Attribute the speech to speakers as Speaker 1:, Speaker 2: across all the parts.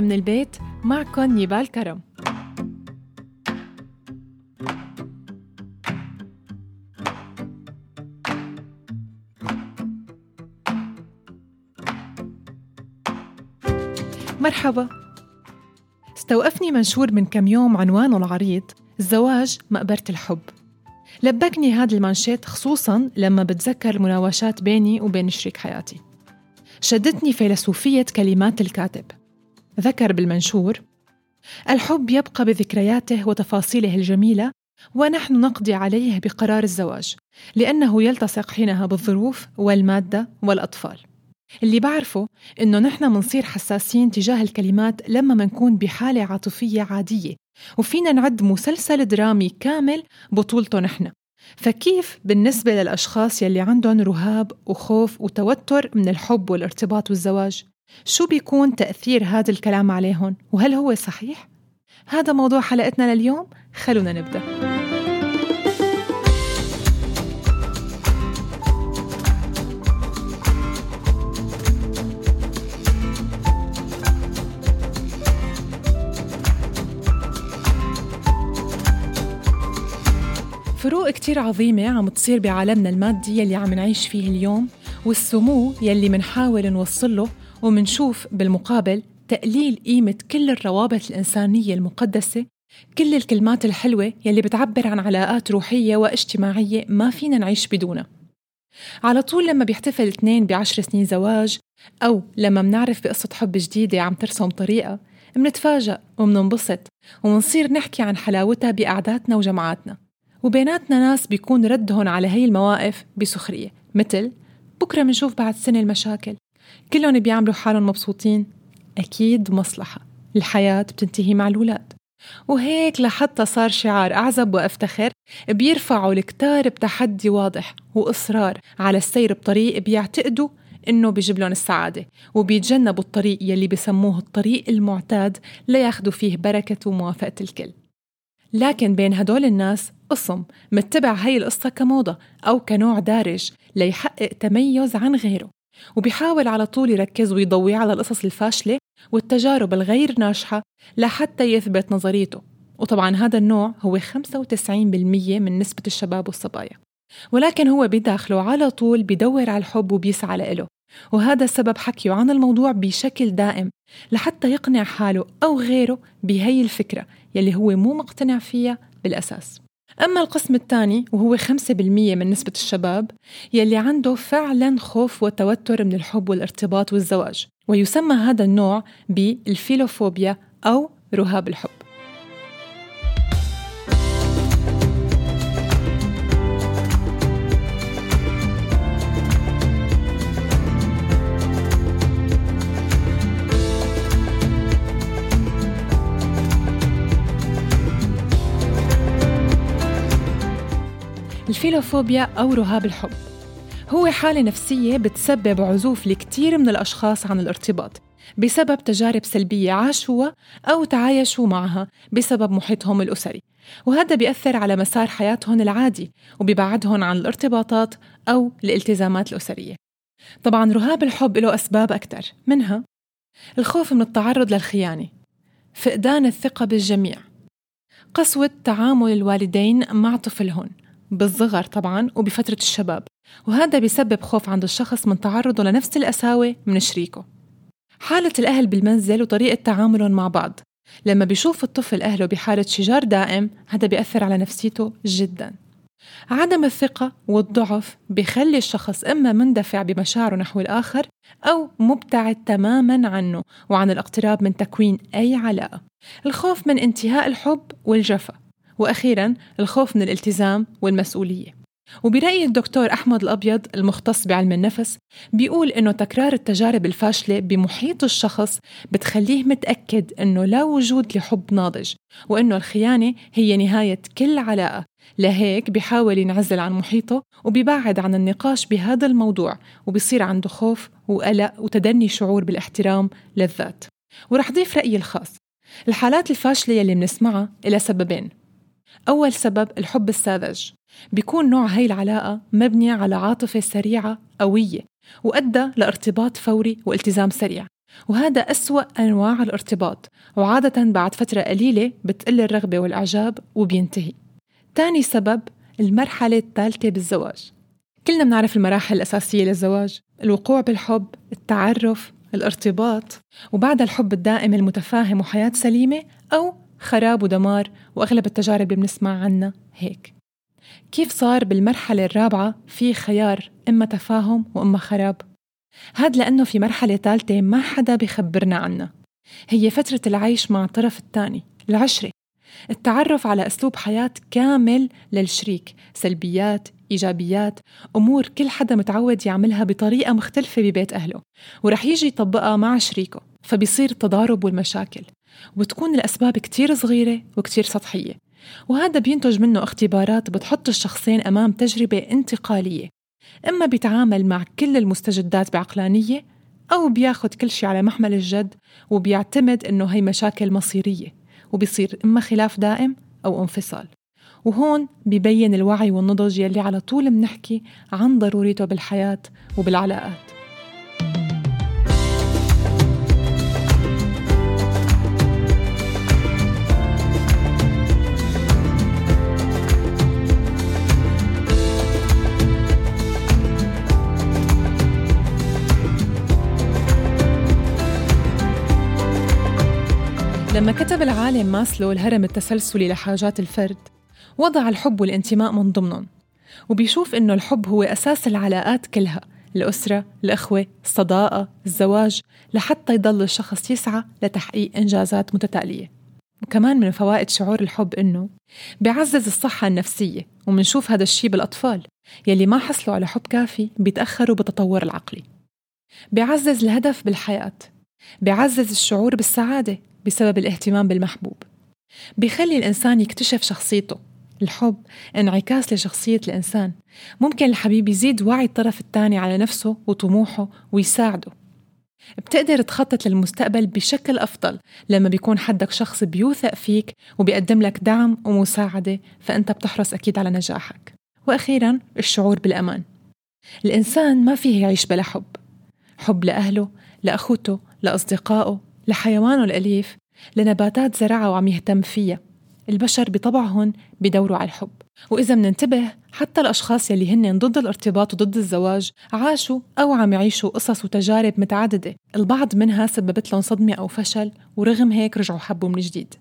Speaker 1: من البيت معكم نيبال كرم مرحبا. استوقفني منشور من كم يوم عنوانه العريض الزواج مقبرة الحب. لبكني هذا المانشيت خصوصا لما بتذكر المناوشات بيني وبين شريك حياتي. شدتني فيلسوفية كلمات الكاتب. ذكر بالمنشور الحب يبقى بذكرياته وتفاصيله الجميلة ونحن نقضي عليه بقرار الزواج لأنه يلتصق حينها بالظروف والمادة والأطفال اللي بعرفه إنه نحن منصير حساسين تجاه الكلمات لما منكون بحالة عاطفية عادية وفينا نعد مسلسل درامي كامل بطولته نحن فكيف بالنسبة للأشخاص يلي عندهم رهاب وخوف وتوتر من الحب والارتباط والزواج؟ شو بيكون تأثير هذا الكلام عليهم؟ وهل هو صحيح؟ هذا موضوع حلقتنا لليوم خلونا نبدأ فروق كتير عظيمة عم تصير بعالمنا المادي يلي عم نعيش فيه اليوم والسمو يلي منحاول نوصله ومنشوف بالمقابل تقليل قيمة كل الروابط الإنسانية المقدسة كل الكلمات الحلوة يلي بتعبر عن علاقات روحية واجتماعية ما فينا نعيش بدونها. على طول لما بيحتفل اثنين بعشر سنين زواج أو لما منعرف بقصة حب جديدة عم ترسم طريقة منتفاجأ ومننبسط ومنصير نحكي عن حلاوتها بقعداتنا وجمعاتنا وبيناتنا ناس بيكون ردهم على هي المواقف بسخرية مثل بكرة منشوف بعد سنة المشاكل كلهم بيعملوا حالهم مبسوطين. أكيد مصلحة. الحياة بتنتهي مع الولاد وهيك لحتى صار شعار أعزب وأفتخر بيرفعوا الكتار بتحدي واضح وإصرار على السير بطريق بيعتقدوا إنه بيجيب لهم السعادة وبيتجنبوا الطريق يلي بسموه الطريق المعتاد لياخدوا فيه بركة وموافقة الكل. لكن بين هدول الناس قسم متبع هي القصة كموضة أو كنوع دارج ليحقق تميز عن غيره. وبيحاول على طول يركز ويضوي على القصص الفاشلة والتجارب الغير ناجحة لحتى يثبت نظريته. وطبعا هذا النوع هو 95% من نسبة الشباب والصبايا. ولكن هو بداخله على طول بدور على الحب وبيسعى لإله وهذا سبب حكيه عن الموضوع بشكل دائم لحتى يقنع حاله أو غيره بهي الفكرة يلي هو مو مقتنع فيها بالأساس. أما القسم الثاني وهو 5% من نسبة الشباب يلي عنده فعلا خوف وتوتر من الحب والارتباط والزواج ويسمى هذا النوع بالفيلوفوبيا أو رهاب الحب. الفيلوفوبيا أو رهاب الحب. هو حالة نفسية بتسبب عزوف لكتير من الأشخاص عن الارتباط بسبب تجارب سلبية عاشوها أو تعايشوا معها بسبب محيطهم الأسري. وهذا بيأثر على مسار حياتهم العادي وبيبعدهم عن الارتباطات أو الالتزامات الأسرية. طبعا رهاب الحب له أسباب أكثر. منها الخوف من التعرض للخيانة فقدان الثقة بالجميع قسوة تعامل الوالدين مع طفلهن بالصغر طبعا وبفترة الشباب وهذا بيسبب خوف عند الشخص من تعرضه لنفس القساوة من شريكه. حالة الأهل بالمنزل وطريقة تعاملهم مع بعض. لما بيشوف الطفل أهله بحالة شجار دائم هذا بيأثر على نفسيته جدا. عدم الثقة والضعف بيخلي الشخص إما مندفع بمشاعره نحو الآخر أو مبتعد تماما عنه وعن الاقتراب من تكوين أي علاقة. الخوف من انتهاء الحب والجفا وأخيرا الخوف من الالتزام والمسؤولية. وبرأي الدكتور أحمد الأبيض المختص بعلم النفس بيقول إنه تكرار التجارب الفاشلة بمحيط الشخص بتخليه متأكد إنه لا وجود لحب ناضج وإنه الخيانة هي نهاية كل علاقة. لهيك بيحاول ينعزل عن محيطه وبيبعد عن النقاش بهذا الموضوع وبيصير عنده خوف وقلق وتدني شعور بالاحترام للذات. ورح ضيف رأيي الخاص. الحالات الفاشلة يلي بنسمعها إلى سببين. أول سبب الحب الساذج. بيكون نوع هاي العلاقة مبنية على عاطفة سريعة قوية وأدى لارتباط فوري والتزام سريع. وهذا أسوأ أنواع الارتباط وعادة بعد فترة قليلة بتقل الرغبة والإعجاب وبينتهي. تاني سبب المرحلة الثالثة بالزواج. كلنا بنعرف المراحل الأساسية للزواج الوقوع بالحب التعرف الارتباط وبعد الحب الدائم المتفاهم وحياة سليمة أو خراب ودمار وأغلب التجارب اللي بنسمع عنها هيك. كيف صار بالمرحلة الرابعة في خيار إما تفاهم وإما خراب؟ هاد لأنه في مرحلة ثالثة ما حدا بخبرنا عنها. هي فترة العيش مع الطرف الثاني العشرة. التعرف على أسلوب حياة كامل للشريك سلبيات إيجابيات أمور كل حدا متعود يعملها بطريقة مختلفة ببيت أهله. ورح يجي يطبقها مع شريكه فبيصير التضارب والمشاكل. وبتكون الأسباب كتير صغيرة وكتير سطحية. وهذا بينتج منه اختبارات بتحط الشخصين أمام تجربة انتقالية. إما بيتعامل مع كل المستجدات بعقلانية أو بياخد كل شيء على محمل الجد وبيعتمد إنه هي مشاكل مصيرية وبيصير إما خلاف دائم أو انفصال. وهون ببين الوعي والنضج يلي على طول منحكي عن ضروريته بالحياة وبالعلاقات. لما كتب العالم ماسلو الهرم التسلسلي لحاجات الفرد وضع الحب والانتماء من ضمنهم وبيشوف إنه الحب هو أساس العلاقات كلها الأسرة، الأخوة، الصداقة، الزواج لحتى يضل الشخص يسعى لتحقيق إنجازات متتالية. وكمان من فوائد شعور الحب إنه بيعزز الصحة النفسية ومنشوف هذا الشيء بالأطفال يلي ما حصلوا على حب كافي بيتأخروا بالتطور العقلي. بيعزز الهدف بالحياة بيعزز الشعور بالسعادة بسبب الاهتمام بالمحبوب. بيخلي الإنسان يكتشف شخصيته. الحب انعكاس لشخصية الإنسان. ممكن الحبيب يزيد وعي الطرف الثاني على نفسه وطموحه ويساعده. بتقدر تخطط للمستقبل بشكل أفضل لما بيكون حدك شخص بيوثق فيك وبيقدم لك دعم ومساعدة فأنت بتحرص أكيد على نجاحك. وأخيرا الشعور بالأمان. الإنسان ما فيه يعيش بلا حب. حب لأهله لأخوته لأصدقائه لحيوانه الأليف لنباتات زرعها وعم يهتم فيها. البشر بطبعهم بدوروا على الحب. وإذا مننتبه حتى الأشخاص يلي هن ضد الارتباط وضد الزواج عاشوا أو عم يعيشوا قصص وتجارب متعددة. البعض منها سببت لهم صدمة أو فشل ورغم هيك رجعوا حبوا من جديد.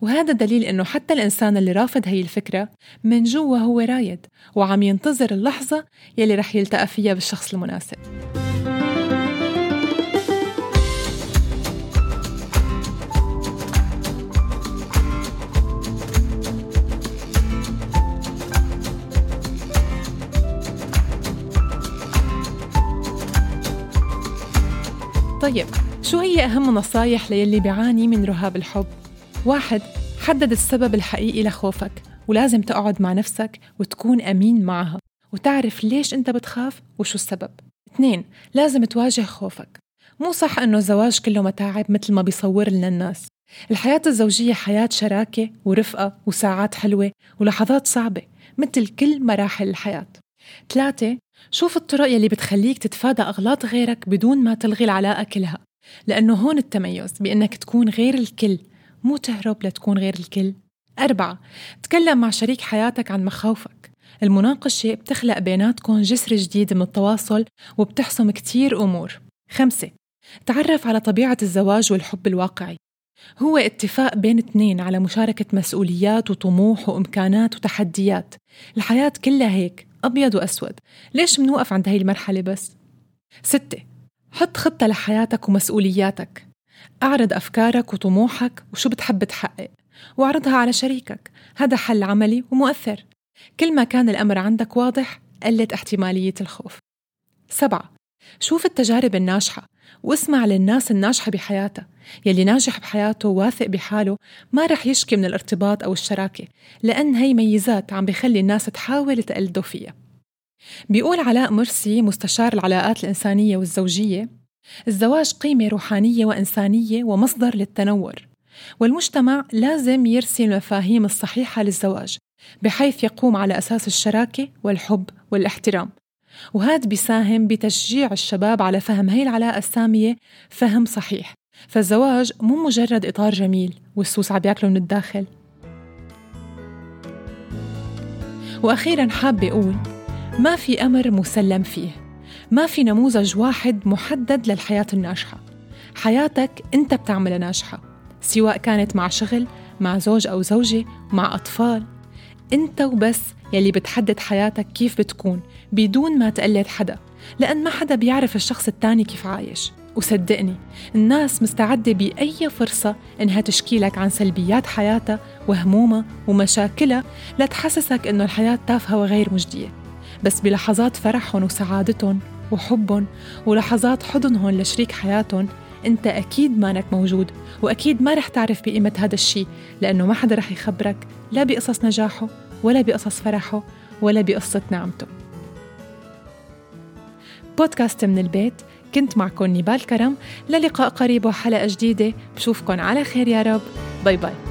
Speaker 1: وهذا دليل إنه حتى الإنسان اللي رافض هي الفكرة من جوا هو رايد وعم ينتظر اللحظة يلي رح يلتقى فيها بالشخص المناسب. طيب شو هي أهم نصايح ليلي بيعاني من رهاب الحب؟ واحد حدد السبب الحقيقي لخوفك ولازم تقعد مع نفسك وتكون أمين معها وتعرف ليش أنت بتخاف وشو السبب. اثنين لازم تواجه خوفك. مو صح أنه الزواج كله متاعب مثل ما بيصور لنا الناس. الحياة الزوجية حياة شراكة ورفقة وساعات حلوة ولحظات صعبة مثل كل مراحل الحياة. ثلاثة شوف الطرق يلي بتخليك تتفادى أغلاط غيرك بدون ما تلغي العلاقة كلها لأنه هون التميز بأنك تكون غير الكل مو تهرب لتكون غير الكل. أربعة تكلم مع شريك حياتك عن مخاوفك. المناقشة بتخلق بيناتكم جسر جديد من التواصل وبتحسم كتير أمور. خمسة تعرف على طبيعة الزواج والحب الواقعي. هو اتفاق بين اثنين على مشاركة مسؤوليات وطموح وإمكانات وتحديات. الحياة كلها هيك. أبيض وأسود. ليش منوقف عند هاي المرحلة بس؟ ستة حط خطة لحياتك ومسؤولياتك. أعرض أفكارك وطموحك وشو بتحب تحقق. وأعرضها على شريكك. هذا حل عملي ومؤثر. كل ما كان الأمر عندك واضح قلت احتمالية الخوف. سبعة شوف التجارب الناجحة واسمع للناس الناجحة بحياتها. يلي ناجح بحياته واثق بحاله ما رح يشكي من الارتباط أو الشراكة لأن هي ميزات عم بخلي الناس تحاول تقلده فيها. بيقول علاء مرسي مستشار العلاقات الإنسانية والزوجية الزواج قيمة روحانية وإنسانية ومصدر للتنور والمجتمع لازم يرسي المفاهيم الصحيحة للزواج بحيث يقوم على أساس الشراكة والحب والاحترام. وهذا بيساهم بتشجيع الشباب على فهم هي العلاقة السامية فهم صحيح. فالزواج مو مجرد إطار جميل والسوس عم بياكلوا من الداخل. وأخيرا حابة أقول ما في أمر مسلم فيه. ما في نموذج واحد محدد للحياة الناجحة. حياتك أنت بتعملها ناجحة سواء كانت مع شغل مع زوج أو زوجة مع أطفال. أنت وبس يلي بتحدد حياتك كيف بتكون بدون ما تقلد حدا لأن ما حدا بيعرف الشخص التاني كيف عايش. وصدقني الناس مستعدة بأي فرصة إنها تشكي لك عن سلبيات حياتها وهمومها ومشاكلها لتحسسك إنه الحياة تافهة وغير مجدية. بس بلحظات فرحهم وسعادتهم وحبهم ولحظات حضنهم لشريك حياتهم أنت أكيد مانك موجود وأكيد ما رح تعرف بقيمة هذا الشيء لأنه ما حدا رح يخبرك لا بقصص نجاحه ولا بقصص فرحه ولا بقصة نعمته. بودكاست من البيت كنت معكم نيبال كرم للقاء قريب وحلقة جديدة بشوفكن على خير يا رب. bye bye.